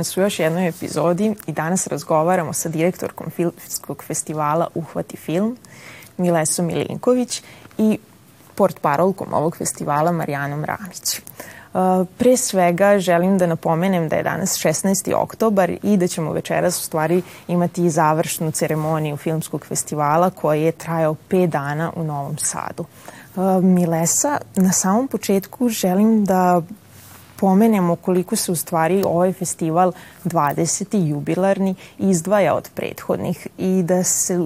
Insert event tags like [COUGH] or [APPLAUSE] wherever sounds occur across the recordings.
Nas u još jednoj epizodi i danas razgovaramo sa direktorkom Filmskog festivala Uhvati film, Milesom Milinković i port parolkom ovog festivala Marijanom Ramić. Uh, pre svega želim da napomenem da je danas 16. oktobar i da ćemo večeras u stvari imati završnu ceremoniju filmskog festivala koji je trajao 5 dana u Novom Sadu. Uh, Milesa, na samom početku želim da pomenemo koliko se u stvari ovaj festival 20. jubilarni izdvaja od prethodnih i da, se,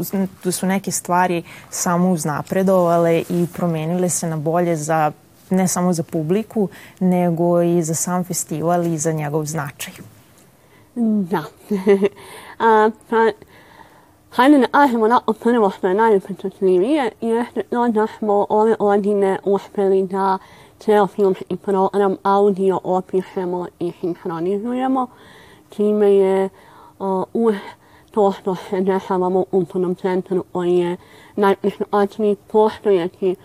da su neke stvari samo uznapredovale i promenile se na bolje za ne samo za publiku, nego i za sam festival i za njegov značaj. Da. [LAUGHS] A, pa, Hajde ažemo na prvo što je najupečatljivije jeste to da smo ove godine uspeli da ceo filmski program audio opišemo i sinhronizujemo, čime je uz to što se dešavamo u kulturnom centru koji je najpristupačniji postojeći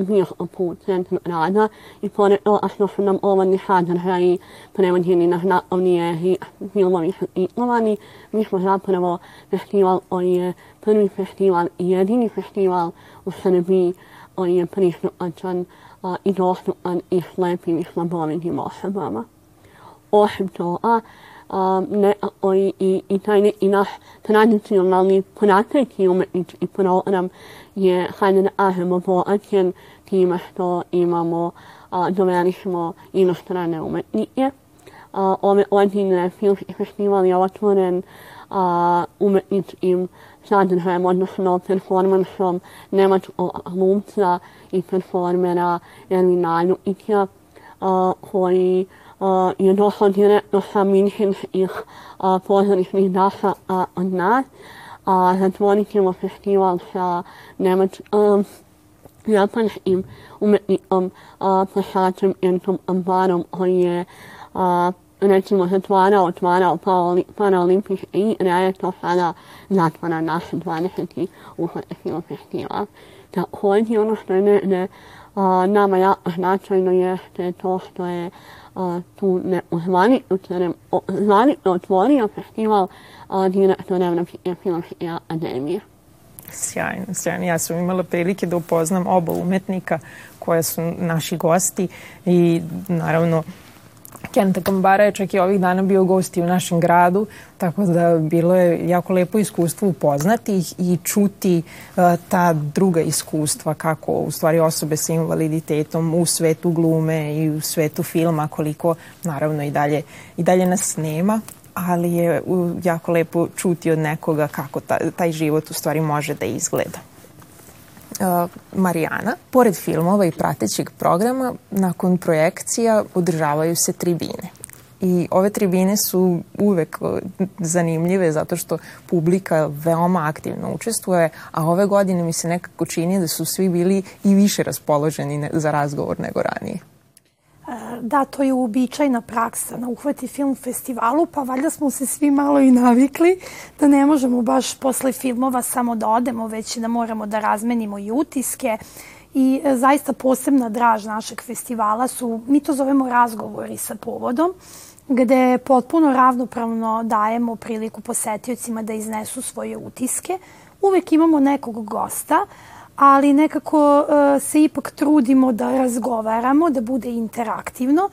bio u centru rada i pored toga što su nam ovodni sadržaji prevođeni na znakovni jezik, filmovi su titlovani, mi smo zapravo festival koji je prvi festival i jedini festival u Srbiji koji je pristupačan i dostupan i slepim i slabovitim osobama. Osim toga, nekako i, i, i taj neki naš tradicionalni prateći umetnički program je, hajde da kažemo, bogaćen time što imamo, a, doveli smo inostrane umetnike. A, ove godine filmski festival je otvoren a, umetničkim sadržajem, odnosno performansom nemačkog glumca i performera Ervina Ljukića, koji a, je došao direktno sa minhenskih pozorišnih dasa od nas a zatvorit ćemo festival sa Nemač, um, japanskim umetnikom, a, plesačem Entom Ambarom koji je a, recimo zatvarao, otvarao paraolimpijske igre, a je to sada zatvara naš 20. uhvatni film festival. Takođe ono što je negde nama jako značajno jeste to što je a, tu neuzvanično otvorio festival direktor Evropske filmske akademije. Sjajno, sjajno. Ja sam imala prilike da upoznam oba umetnika koja su naši gosti i naravno Kenta Kambara je čak i ovih dana bio gosti u našem gradu, tako da bilo je jako lepo iskustvo upoznati ih i čuti uh, ta druga iskustva kako u stvari osobe sa invaliditetom u svetu glume i u svetu filma koliko naravno i dalje, i dalje nas nema ali je jako lepo čuti od nekoga kako taj život u stvari može da izgleda. Uh, Marijana. Pored filmova i pratećeg programa, nakon projekcija održavaju se tribine. I ove tribine su uvek uh, zanimljive zato što publika veoma aktivno učestvuje, a ove godine mi se nekako čini da su svi bili i više raspoloženi za razgovor nego ranije. Da, to je uobičajna praksa na Uhvati film festivalu, pa valjda smo se svi malo i navikli da ne možemo baš posle filmova samo da odemo, već da moramo da razmenimo i utiske. I e, zaista posebna draž našeg festivala su, mi to zovemo razgovori sa povodom, gde potpuno ravnopravno dajemo priliku posetiocima da iznesu svoje utiske. Uvek imamo nekog gosta, ali nekako uh, se ipak trudimo da razgovaramo, da bude interaktivno.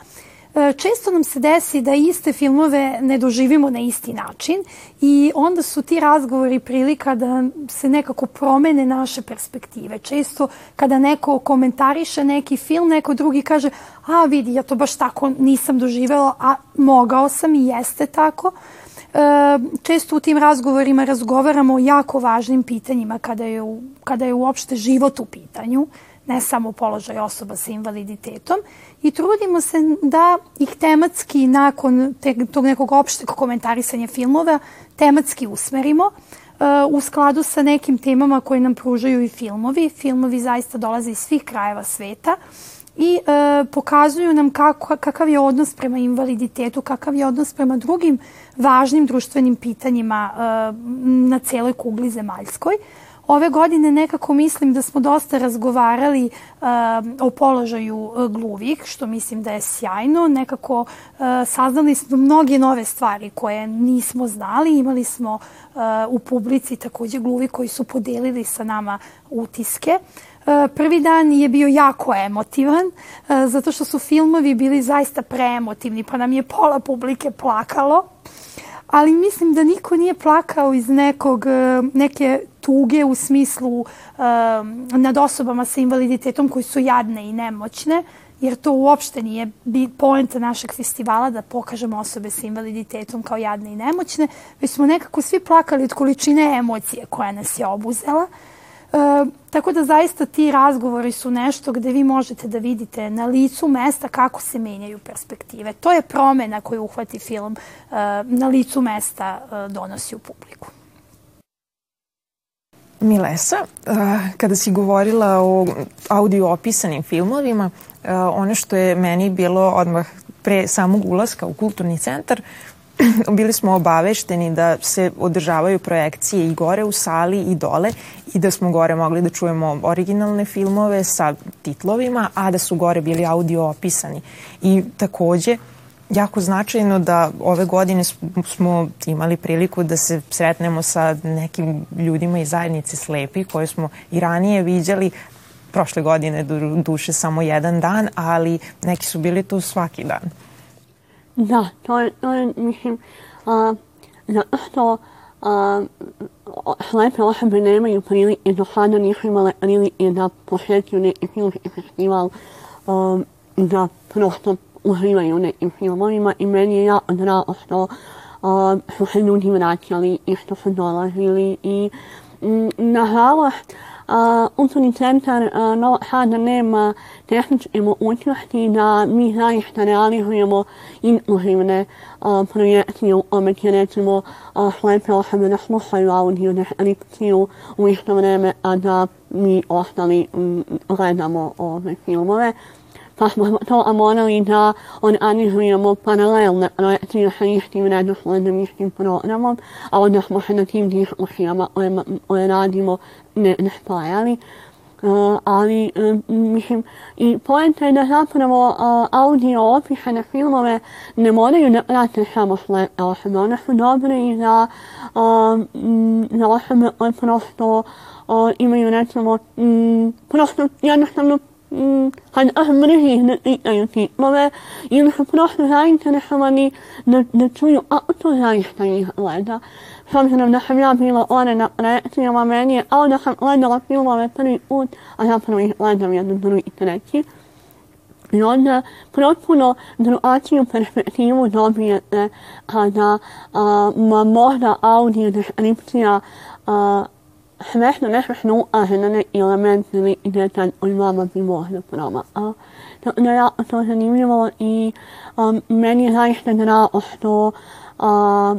Uh, često nam se desi da iste filmove ne doživimo na isti način i onda su ti razgovori prilika da se nekako promene naše perspektive. Često kada neko komentariše neki film, neko drugi kaže a vidi, ja to baš tako nisam doživela, a mogao sam i jeste tako. Uh, često u tim razgovorima razgovaramo o jako važnim pitanjima kada je, u, kada je uopšte život u pitanju, ne samo položaj osoba sa invaliditetom i trudimo se da ih tematski nakon te, tog nekog opšteg komentarisanja filmova tematski usmerimo uh, u skladu sa nekim temama koje nam pružaju i filmovi. Filmovi zaista dolaze iz svih krajeva sveta i e, pokazuju nam kako, kakav je odnos prema invaliditetu, kakav je odnos prema drugim važnim društvenim pitanjima e, na celoj kugli zemaljskoj. Ove godine nekako mislim da smo dosta razgovarali uh, o položaju uh, gluvih, što mislim da je sjajno. Nekako uh, saznali smo mnoge nove stvari koje nismo znali. Imali smo uh, u publici takođe gluvi koji su podelili sa nama utiske. Prvi dan je bio jako emotivan, uh, zato što su filmovi bili zaista preemotivni, pa nam je pola publike plakalo ali mislim da niko nije plakao iz nekog, e, neke tuge u smislu nad osobama sa invaliditetom koji su jadne i nemoćne, jer to uopšte nije poenta našeg festivala da pokažemo osobe sa invaliditetom kao jadne i nemoćne, već smo nekako svi plakali od količine emocije koja nas je obuzela. Uh, E, tako da zaista ti razgovori su nešto gde vi možete da vidite na licu mesta kako se menjaju perspektive. To je promena koju uhvati film e, na licu mesta e, donosi u publiku. Milesa, e, kada si govorila o audio opisanim filmovima, e, ono što je meni bilo odmah pre samog ulaska u kulturni centar, [CLEARS THROAT] bili smo obavešteni da se održavaju projekcije i gore u sali i dole i da smo gore mogli da čujemo originalne filmove sa titlovima, a da su gore bili audio opisani. I takođe, jako značajno da ove godine smo imali priliku da se sretnemo sa nekim ljudima iz zajednice slepi koje smo i ranije viđali prošle godine duše samo jedan dan, ali neki su bili tu svaki dan. Da, to je, to je mislim, a, zato što a, slepe osobe nemaju prilike, do sada nisu imale prilike da posjećuju neki filmski festival a, da prosto uživaju nekim filmovima i meni je jako drago što a, su se ljudi vraćali i što su dolazili i nažalost Novog Sada nema tehničke mogućnosti da mi zaista realizujemo inkluzivne projekcije u kome će recimo slepe osobe da slušaju audio deskripciju u isto vreme, a da mi ostali gledamo ove filmove. Pa to morali da organizujemo paralelne projekcije sa istim redosledom, istim programom, a smo se na tim diskusijama koje, koje radimo ne, ne spajali. Uh, ali, uh, mislim, i poenta je da zapravo uh, audio opisane filmove ne moraju da prate samo slepe osobe. One su dobre i za, uh, za osobe koje prosto uh, imaju, recimo, um, prosto jednostavno kad mrži ne pitaju tipove ili su prosto zainteresovani da, da čuju kako to zaista ih gleda. S obzirom da sam ja bila one na projekcijama, meni je kao da sam gledala filmove prvi put, a zapravo ih gledam jedan, drugi, treći. I onda potpuno drugačiju perspektivu dobijete kada a, ma možda audio deskripcija Smešno, nesmešno, a ženane elementne i djeca od mama bi možda promakla. انا da jako to zanimljivo i um, meni je zaista drago što a,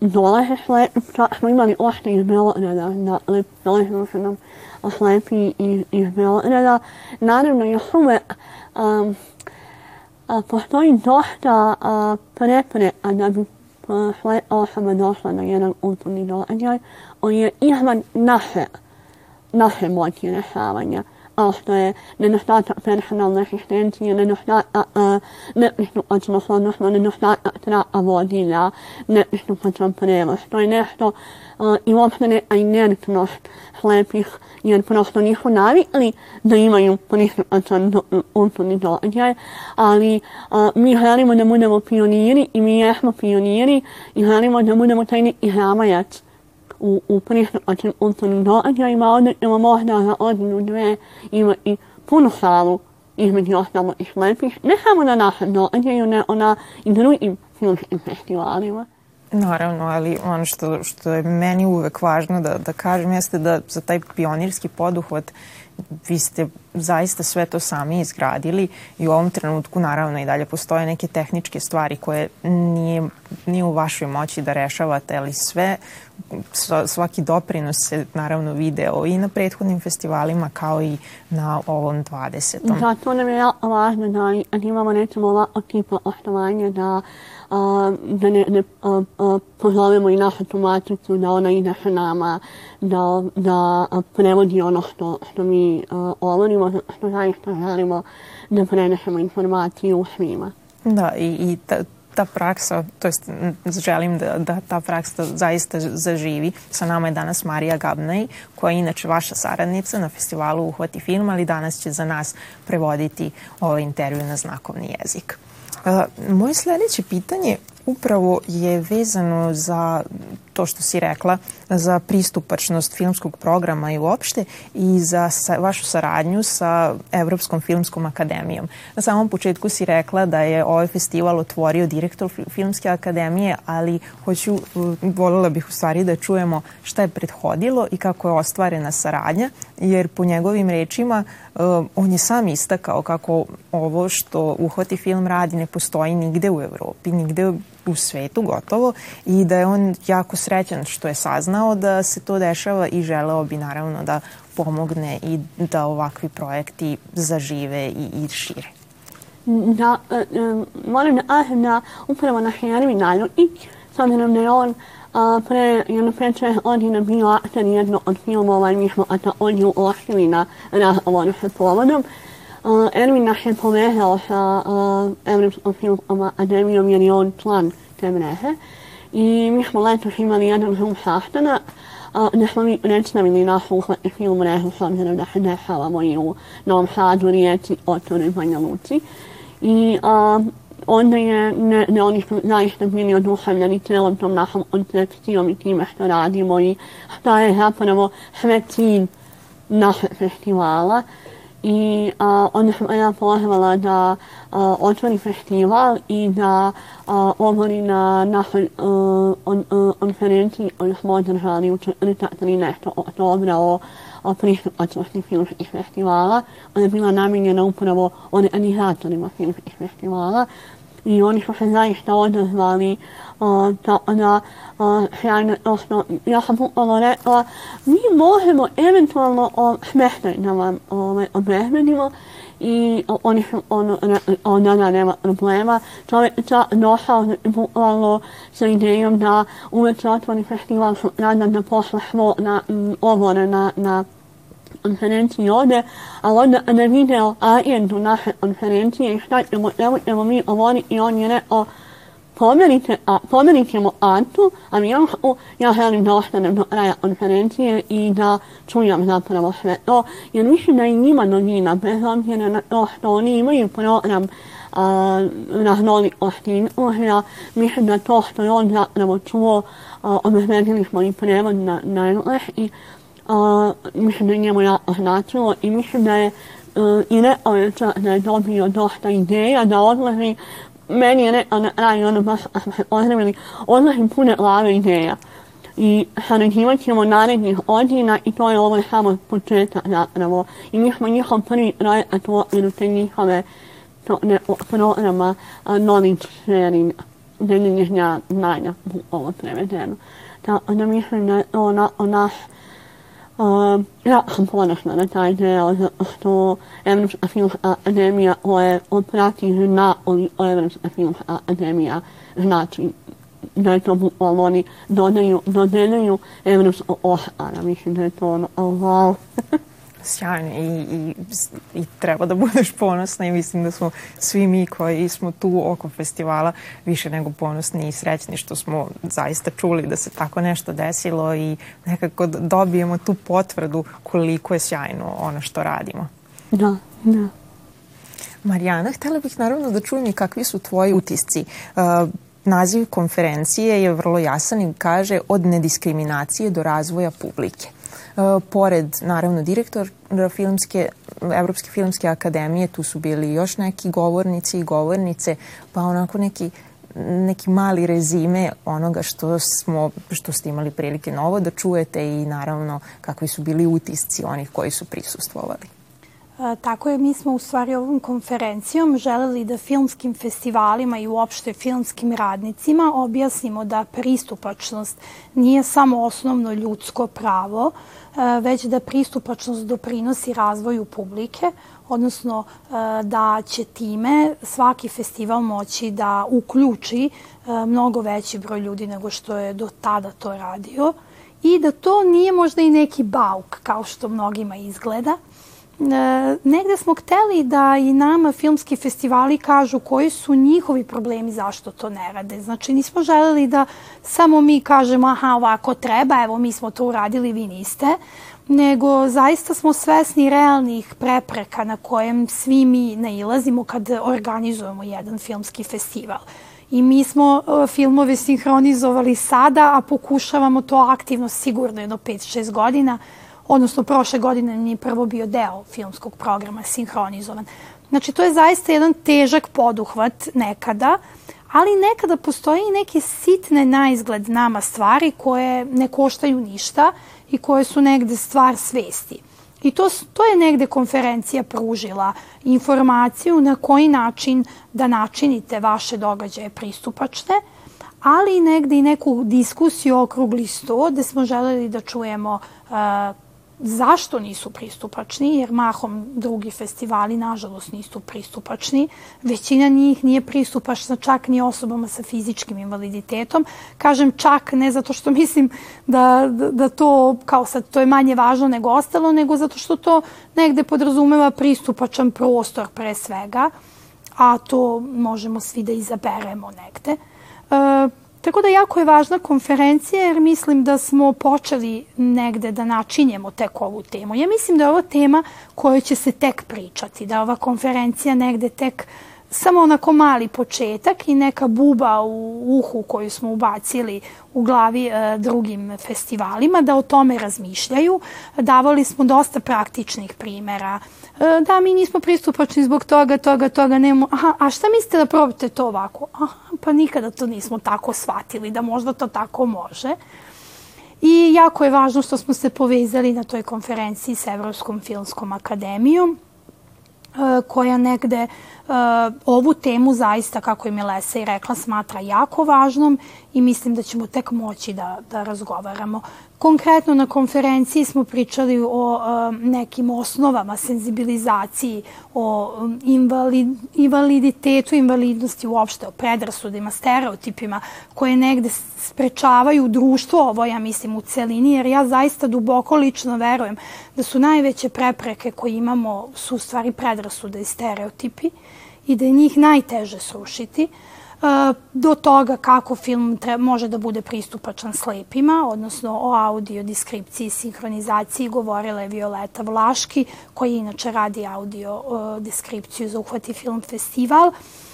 dolaze slepi, čak smo imali ošte iz Beograda, dakle, dolazili su nam slepi iz, iz Beograda. Naravno, još uvek um, a, postoji dosta a, prepreka da bi a, slepa osoba došla na jedan kulturni događaj, on je izvan naše, naše moći rešavanja kao što je nedostatak personalne asistencije, nedostatak uh, nepristupačnost, odnosno nedostatak traka vodilja, nepristupačan prevoz. To je nešto uh, i uopšte ne inertnost slepih, jer prosto nisu navikli da imaju pristupačan kulturni događaj, ali uh, mi želimo da budemo pioniri i mi jesmo pioniri i želimo da budemo taj neki zamajac u, u prihvaćenim kulturnim događajima, ovdje ćemo možda za godinu, dve imati punu salu između ostalo i slepih, ne samo na našem događaju, nego na i drugim filmskim festivalima. Naravno, ali ono što, što je meni uvek važno da, da kažem jeste da za taj pionirski poduhvat vi ste zaista sve to sami izgradili i u ovom trenutku naravno i dalje postoje neke tehničke stvari koje nije, nije u vašoj moći da rešavate, ali sve svaki doprinos se naravno video i na prethodnim festivalima kao i na ovom 20. Da, to nam je važno da imamo recimo ovako tipa poštovanja da a, da ne, ne a, a, pozovemo i našu tumačicu da ona ide sa nama, da, da prevodi ono što, što mi a, govorimo, što zaista želimo da prenesemo informaciju svima. Da, i, i ta, ta praksa, to jest želim da, da ta praksa zaista zaživi. Sa nama je danas Marija Gabnaj, koja je inače vaša saradnica na festivalu Uhvati film, ali danas će za nas prevoditi ovaj intervju na znakovni jezik. Moje sledeće pitanje upravo je vezano za to što si rekla, za pristupačnost filmskog programa i uopšte i za sa, vašu saradnju sa Evropskom filmskom akademijom. Na samom početku si rekla da je ovaj festival otvorio direktor Filmske akademije, ali hoću, voljela bih u stvari da čujemo šta je prethodilo i kako je ostvarena saradnja, jer po njegovim rečima on je sam istakao kako ovo što Uhvati film radi ne postoji nigde u Evropi, nigde u svetu gotovo i da je on jako srećan što je saznao da se to dešava i želeo bi naravno da pomogne i da ovakvi projekti zažive i, i šire. Da, moram da ahim da upravo na Henry Naljotić, s obzirom da je on a, pre jedno pre čeh godina bio aktor jedno od filmova i mi smo također uoštili na razgovoru sa povodom. Uh, je povezao sa uh, Evropskom filmskom akademijom jer je on član te mreže. I mi smo letos imali jedan Zoom sastanak gde smo mi predstavili našu uhvatni film mrežu s obzirom da se dešavamo i u Novom Sadu, Rijeci, Otoru i Banja Luci. I uh, onda je, ne, ne oni su zaista bili oduševljeni celom tom našom koncepcijom i time što radimo i šta je zapravo sve cilj našeg festivala. I a, onda sam ja pozvala da a, otvori festival i da a, govori na našoj on, konferenciji koju smo održali u četvrtak ili nešto oktobra o, o pristupačnosti filmskih festivala. Ona je bila namijenjena upravo organizatorima filmskih festivala i oni su se zaista odazvali tako da uh, sjajno, odnosno ja sam upravo rekla mi možemo eventualno o, smeštaj da vam ovaj, obezbedimo i oni su ono, onda da nema problema. Čovjek je čak došao bukvalno sa idejom da uveče otvori festival sutradan da posle svo na, ovore na, na konferenciji ode, a onda je video agendu naše konferencije i šta ćemo, evo ćemo mi govoriti i on je rekao pomerite, a, pomerit ćemo Antu, a mi o, ja želim da ostanem do kraja konferencije i da čujem zapravo sve to, jer mislim da i njima novina, bez obzira na to što oni imaju program a, raznolikosti i užina, mislim da to što je on zapravo čuo, obezbedili smo i prevod na, na engleski, uh, mislim da je njemu jako značilo i mislim da je uh, i rekao je čak da je dobio dosta ideja da odlazi. Meni je rekao na kraju, ono baš smo se pozdravili, odlazim pune glave ideja. I sarađivat ćemo narednih godina i to je ovo samo početak zapravo. I mi smo njihov prvi projekat u okviru te njihove to, ne, programa uh, knowledge sharing, deljenja znanja, ovo prevedeno. Tako da mislim da je to onako Uh, ja sam ponosna na taj deo zato što Evropska filmska akademija koje odprati zna o Evropska filmska akademija znači da je to bukvalno oni dodaju, dodeljuju Evropsko Oscara. Mislim da je to ono, oh, wow. [LAUGHS] sjajno i, i, i treba da budeš ponosna i mislim da smo svi mi koji smo tu oko festivala više nego ponosni i srećni što smo zaista čuli da se tako nešto desilo i nekako dobijemo tu potvrdu koliko je sjajno ono što radimo. Da, da. Marijana, htela bih naravno da čujem i kakvi su tvoji utisci. Uh, naziv konferencije je vrlo jasan i kaže od nediskriminacije do razvoja publike. E, pored, naravno, direktor filmske, Evropske filmske akademije, tu su bili još neki govornici i govornice, pa onako neki neki mali rezime onoga što smo što ste imali prilike novo da čujete i naravno kakvi su bili utisci onih koji su prisustvovali. Tako je, mi smo u stvari ovom konferencijom želeli da filmskim festivalima i uopšte filmskim radnicima objasnimo da pristupačnost nije samo osnovno ljudsko pravo, već da pristupačnost doprinosi razvoju publike, odnosno da će time svaki festival moći da uključi mnogo veći broj ljudi nego što je do tada to radio i da to nije možda i neki bauk kao što mnogima izgleda, negde smo hteli da i nama filmski festivali kažu koji su njihovi problemi zašto to ne rade. Znači nismo želeli da samo mi kažemo aha ovako treba, evo mi smo to uradili, vi niste, nego zaista smo svesni realnih prepreka na kojem svi mi nailazimo kad organizujemo jedan filmski festival. I mi smo uh, filmove sinhronizovali sada, a pokušavamo to aktivno sigurno jedno 5-6 godina odnosno prošle godine mi je prvo bio deo filmskog programa sinhronizovan. Znači, to je zaista jedan težak poduhvat nekada, ali nekada postoje i neke sitne na izgled nama stvari koje ne koštaju ništa i koje su negde stvar svesti. I to, to je negde konferencija pružila informaciju na koji način da načinite vaše događaje pristupačne, ali negde i neku diskusiju okrugli sto gde smo želeli da čujemo uh, Zašto nisu pristupačni? Jer mahom drugi festivali, nažalost, nisu pristupačni. Većina njih nije pristupačna čak ni osobama sa fizičkim invaliditetom. Kažem čak ne zato što mislim da, da, da to, kao sad, to je manje važno nego ostalo, nego zato što to negde podrazumeva pristupačan prostor pre svega, a to možemo svi da izaberemo negde. E, Tako da jako je važna konferencija jer mislim da smo počeli negde da načinjemo tek ovu temu. Ja mislim da je ovo tema kojoj će se tek pričati, da ova konferencija negde tek samo onako mali početak i neka buba u uhu koju smo ubacili u glavi e, drugim festivalima, da o tome razmišljaju. Davali smo dosta praktičnih primera. E, da, mi nismo pristupačni zbog toga, toga, toga, nemo. Aha, a šta mislite da probate to ovako? Aha, pa nikada to nismo tako shvatili, da možda to tako može. I jako je važno što smo se povezali na toj konferenciji sa Evropskom filmskom akademijom, e, koja negde uh, ovu temu zaista, kako je Milesa i rekla, smatra jako važnom i mislim da ćemo tek moći da, da razgovaramo. Konkretno na konferenciji smo pričali o um, nekim osnovama senzibilizaciji, o um, invalid, invaliditetu, invalidnosti uopšte, o predrasudima, stereotipima koje negde sprečavaju društvo ovo, ja mislim, u celini, jer ja zaista duboko lično verujem da su najveće prepreke koje imamo su u stvari predrasude i stereotipi i da je njih najteže srušiti. E, do toga kako film može da bude pristupačan slepima, odnosno o audio deskripciji sinhronizaciji govorila je Violeta Vlaški, koja inače radi audio e, deskripciju za Uhvati film festival. E,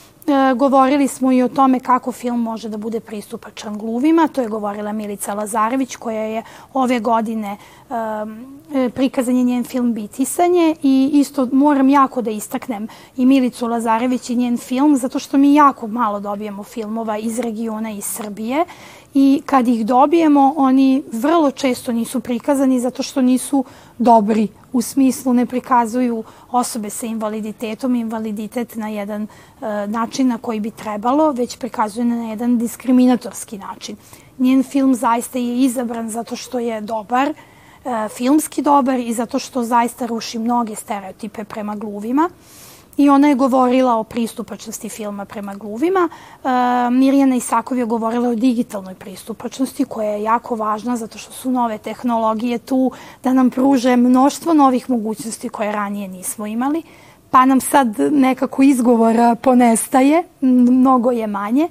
govorili smo i o tome kako film može da bude pristupačan gluvima. To je govorila Milica Lazarević koja je ove godine e, prikazan je njen film Bitisanje i isto moram jako da istaknem i Milicu Lazarević i njen film zato što mi jako malo dobijemo filmova iz regiona iz Srbije i kad ih dobijemo oni vrlo često nisu prikazani zato što nisu dobri u smislu ne prikazuju osobe sa invaliditetom, invaliditet na jedan e, način na koji bi trebalo, već prikazuju na jedan diskriminatorski način. Njen film zaista je izabran zato što je dobar, e, filmski dobar i zato što zaista ruši mnoge stereotipe prema gluvima i ona je govorila o pristupačnosti filma prema gluvima. E, Mirjana Isakov je govorila o digitalnoj pristupačnosti koja je jako važna zato što su nove tehnologije tu da nam pruže mnoštvo novih mogućnosti koje ranije nismo imali. Pa nam sad nekako izgovora ponestaje, mnogo je manje.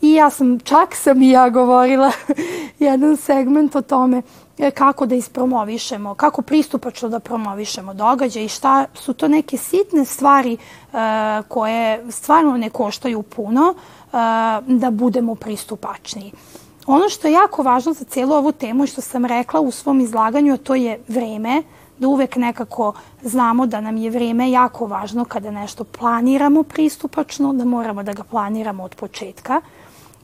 I ja sam, čak sam i ja govorila [LAUGHS] jedan segment o tome kako da ispromovišemo, kako pristupačno da promovišemo događaj i šta su to neke sitne stvari uh, koje stvarno ne koštaju puno uh, da budemo pristupačniji. Ono što je jako važno za cijelu ovu temu i što sam rekla u svom izlaganju, to je vreme, da uvek nekako znamo da nam je vreme jako važno kada nešto planiramo pristupačno, da moramo da ga planiramo od početka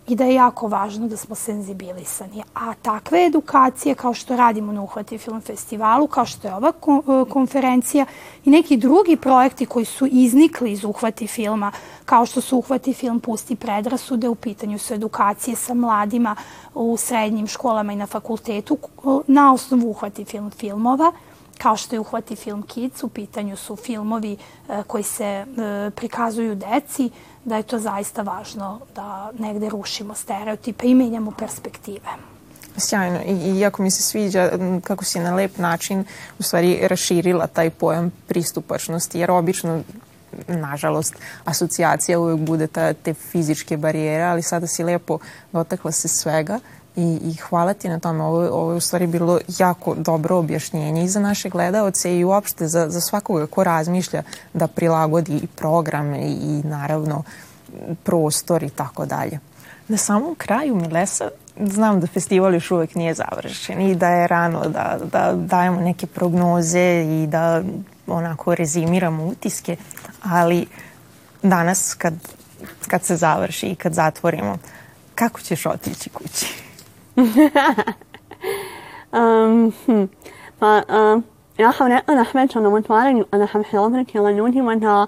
i da je jako važno da smo senzibilisani. A takve edukacije kao što radimo na Uhvati film festivalu, kao što je ova e, konferencija i neki drugi projekti koji su iznikli iz Uhvati filma, kao što su Uhvati film Pusti predrasude, u pitanju su edukacije sa mladima u srednjim školama i na fakultetu na osnovu Uhvati film filmova, kao što je Uhvati film Kids, u pitanju su filmovi e, koji se e, prikazuju deci, da je to zaista važno da negde rušimo stereotipe i menjamo perspektive. Sjajno. I, iako mi se sviđa kako si na lep način u stvari raširila taj pojam pristupačnosti, jer obično nažalost, asocijacija uvek bude ta, te fizičke barijere, ali sada si lepo dotakla se svega i, i hvala ti na tome. Ovo, ovo je u stvari bilo jako dobro objašnjenje i za naše gledalce i uopšte za, za svakoga ko razmišlja da prilagodi i programe i, i naravno prostor i tako dalje. Na samom kraju, Milesa, znam da festival još uvek nije završen i da je rano da, da dajemo neke prognoze i da onako rezimiramo utiske, ali danas kad, kad se završi i kad zatvorimo, kako ćeš otići kući? Um, hm. ja sam rekla da smeća na otvaranju, a da sam se obratila ljudima da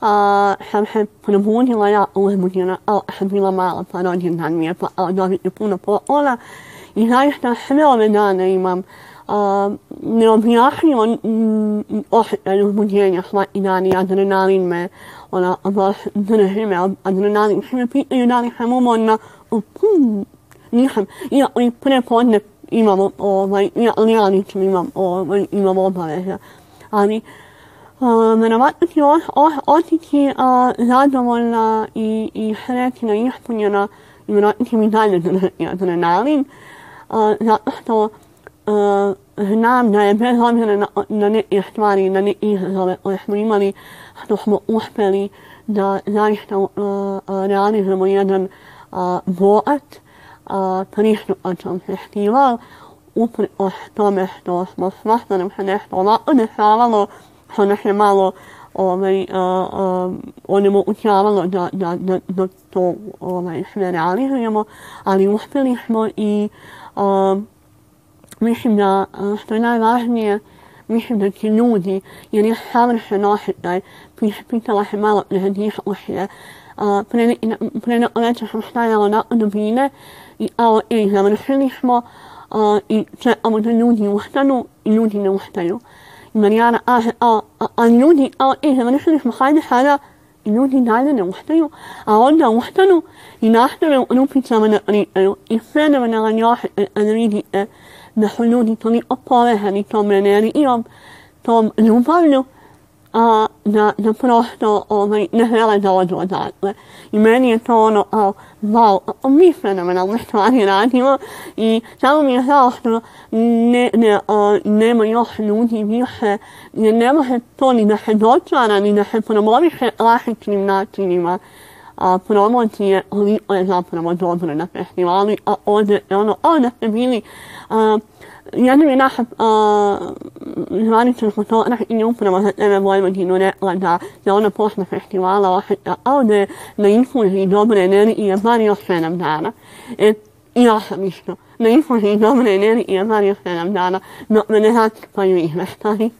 a, sam se probudila ja uzbuđena, a sam bila mala pa rođendan mi je pa dobiti puno poklona i zaista sve ove dane imam a, neobjašnjivo osjećaj uzbuđenja svaki dan i adrenalin me ona baš drži me, adrenalin svi me pitaju da nisam, ja i prepodne imamo, ovaj, ja, ja nisam imam, ovaj, imam obaveza. Ali, uh, verovatno ću otići uh, zadovoljna i, i srećna i ispunjena i verovatno će mi dalje adrenalin, uh, zato što uh, znam da je bez obzira na, na neke stvari, na neke izazove koje smo imali, što smo uspeli da zaista uh, realizujemo jedan uh, bogat, pristupačan festival uprkos tome što smo nam se nešto ovako dešavalo, što nas je malo ovaj, uh, uh, onemogućavalo da, da, da, da to ovaj, sve realizujemo, ali uspjeli smo i uh, mislim da, što je najvažnije, mislim da ti ljudi, jer je savršen osjećaj, pitala se malo ne diš ušije, uh, pre, pre neče sam stajala na dubine i i završili smo uh, i čekamo da ljudi ustanu i ljudi ne ustaju. I Marijana kaže, a, a, a ljudi, ao i završili smo, hajde sada, i ljudi dalje ne ustaju, a onda ustanu i nastave u rupicama da ritaju. I fenomenalan još da vidite da su ljudi toliko povezani tom energijom, tom ljubavlju, a, da, da prosto ovaj, ne žele da odu odatle. I meni je to ono, a, wow, mi fenomenalne stvari radimo i samo mi je žao što ne, ne, a, nema još ljudi više, jer ne može to ni da se dočara, ni da se promoviše različitim načinima a, promocije, koliko je zapravo dobro na festivalu, a ovdje, ono, ovdje ste bili, a, jednom je naša uh, zvanična fotografija upravo za tebe Vojvodinu rekla da, da ona posle festivala osjeća ovde na infuziji dobre energije bar još 7 dana. E, I ja sam isto. Na infuziji dobre energije bar još 7 dana, dok me ne zatrpaju izveštaji.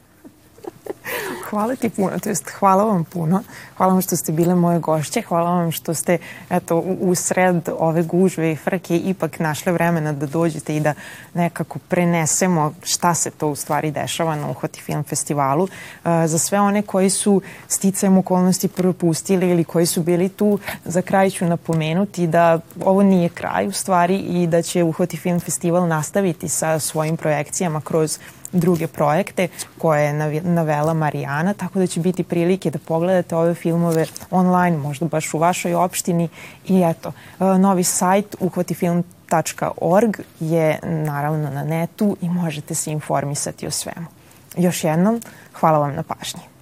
Hvala ti puno, to jest hvala vam puno. Hvala vam što ste bile moje gošće, hvala vam što ste eto, u sred ove gužve i frke ipak našle vremena da dođete i da nekako prenesemo šta se to u stvari dešava na Uhvati film festivalu. Uh, za sve one koji su sticajem okolnosti propustili ili koji su bili tu, za kraj ću napomenuti da ovo nije kraj u stvari i da će Uhvati film festival nastaviti sa svojim projekcijama kroz druge projekte koje je navela Marijana, tako da će biti prilike da pogledate ove filmove online, možda baš u vašoj opštini i eto, e, novi sajt uhvatifilm.org je naravno na netu i možete se informisati o svemu. Još jednom, hvala vam na pažnji.